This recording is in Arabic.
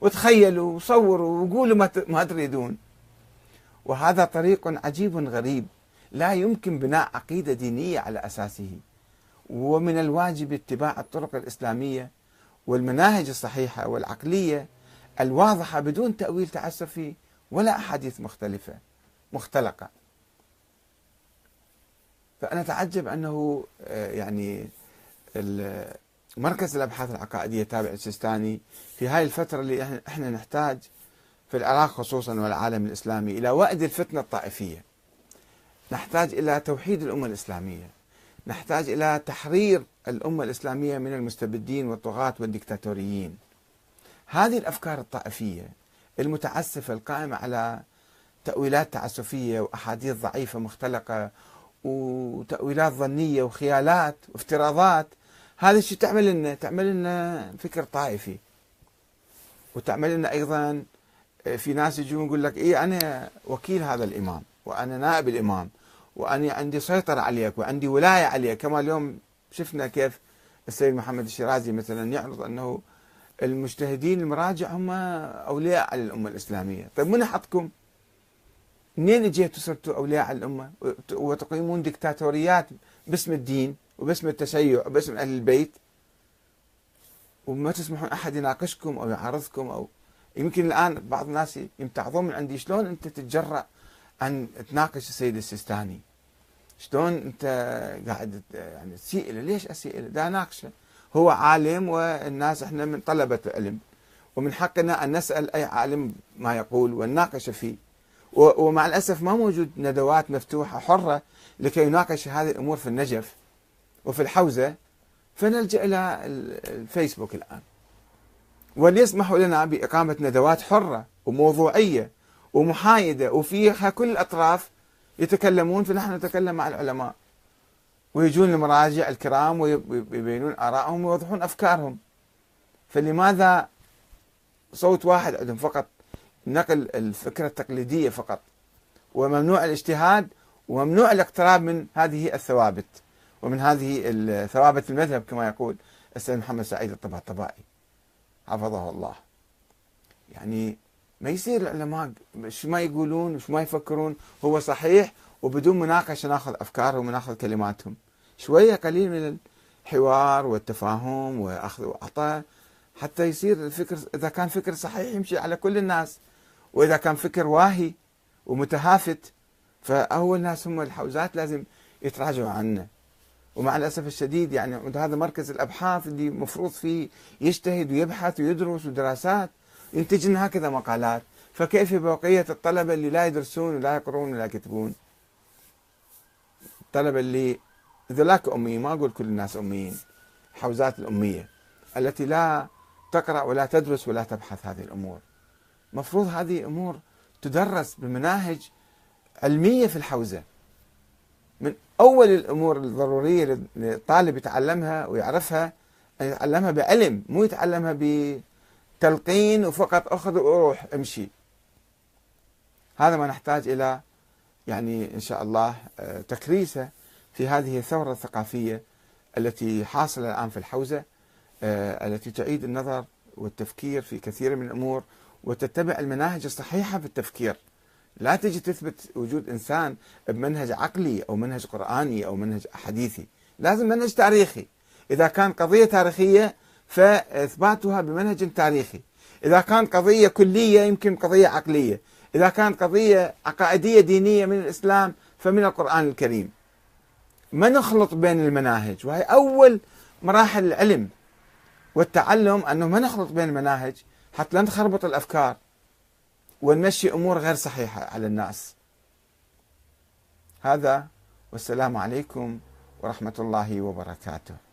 وتخيلوا وصوروا وقولوا ما تريدون. وهذا طريق عجيب غريب. لا يمكن بناء عقيدة دينية على أساسه. ومن الواجب اتباع الطرق الإسلامية والمناهج الصحيحة والعقلية الواضحة بدون تأويل تعسفي ولا أحاديث مختلفة مختلقة. فأنا أتعجب أنه آه، يعني مركز الأبحاث العقائدية تابع السيستاني في هاي الفترة اللي إحنا نحتاج في العراق خصوصا والعالم الإسلامي إلى وأد الفتنة الطائفية. نحتاج إلى توحيد الأمة الإسلامية. نحتاج إلى تحرير الأمة الإسلامية من المستبدين والطغاة والديكتاتوريين هذه الأفكار الطائفية المتعسفة القائمة على تأويلات تعسفية وأحاديث ضعيفة مختلقة وتأويلات ظنية وخيالات وافتراضات هذا الشيء تعمل لنا تعمل لنا فكر طائفي. وتعمل لنا أيضا في ناس يجون يقول لك إيه أنا وكيل هذا الإمام وأنا نائب الإمام وأنا عندي سيطرة عليك وعندي ولاية عليك. كما اليوم شفنا كيف السيد محمد الشيرازي مثلا يعرض أنه المجتهدين المراجع هم أولياء على الأمة الإسلامية. طيب من حطكم منين اجيتوا صرتوا أولياء على الأمة؟ وتقيمون دكتاتوريات باسم الدين؟ وباسم التشيع وباسم أهل البيت. وما تسمحون أحد يناقشكم أو يعارضكم أو يمكن الآن بعض الناس يمتعظون من عندي. شلون أنت تتجرأ أن تناقش السيد السيستاني؟ شلون أنت قاعد يعني تسيء له؟ ليش أسيء له؟ دا ناقشة. هو عالم والناس إحنا من طلبة العلم. ومن حقنا أن نسأل أي عالم ما يقول ونناقش فيه. ومع الأسف ما موجود ندوات مفتوحة حرة لكي يناقش هذه الأمور في النجف. وفي الحوزة فنلجأ إلى الفيسبوك الآن. وليسمحوا لنا بإقامة ندوات حرة وموضوعية ومحايدة وفيها كل الأطراف يتكلمون فنحن نتكلم مع العلماء. ويجون المراجع الكرام ويبينون آرائهم ويوضحون أفكارهم. فلماذا صوت واحد عندهم فقط؟ نقل الفكرة التقليدية فقط. وممنوع الاجتهاد وممنوع الاقتراب من هذه الثوابت. ومن هذه ثوابت المذهب كما يقول السيد محمد سعيد الطباطبائي. حفظه الله. يعني ما يصير العلماء شو ما يقولون وشو ما يفكرون هو صحيح وبدون مناقشة ناخذ أفكارهم وناخذ كلماتهم. شوية قليل من الحوار والتفاهم وأخذ وعطاء حتى يصير الفكر إذا كان فكر صحيح يمشي على كل الناس وإذا كان فكر واهي ومتهافت فأول ناس هم الحوزات لازم يتراجعوا عنه. ومع الأسف الشديد يعني هذا مركز الأبحاث اللي مفروض فيه يجتهد ويبحث ويدرس ودراسات ينتج لنا هكذا مقالات. فكيف بقية الطلبة اللي لا يدرسون ولا يقرون ولا يكتبون؟ الطلبه اللي ذلاك اميين ما أقول كل الناس أميين حوزات الأمية التي لا تقرأ ولا تدرس ولا تبحث هذه الأمور. مفروض هذه أمور تدرس بمناهج علمية في الحوزة. من أول الأمور الضرورية للطالب يتعلمها ويعرفها أن يتعلمها بعلم مو يتعلمها بتلقين وفقط أخذ وروح أمشي. هذا ما نحتاج إلى يعني إن شاء الله آه، تكريسة في هذه الثورة الثقافية التي حاصلة الآن في الحوزة آه، التي تعيد النظر والتفكير في كثير من الأمور وتتبع المناهج الصحيحة في التفكير. لا تجي تثبت وجود إنسان بمنهج عقلي أو منهج قرآني أو منهج حديثي. لازم منهج تاريخي. إذا كان قضية تاريخية فإثباتها بمنهج تاريخي. إذا كان قضية كلية يمكن قضية عقلية. إذا كانت قضية عقائدية دينية من الإسلام فمن القرآن الكريم. ما نخلط بين المناهج؟ وهي أول مراحل العلم والتعلم أنه ما نخلط بين المناهج حتى لا نخربط الأفكار. ونمشي أمور غير صحيحة على الناس. هذا والسلام عليكم ورحمة الله وبركاته.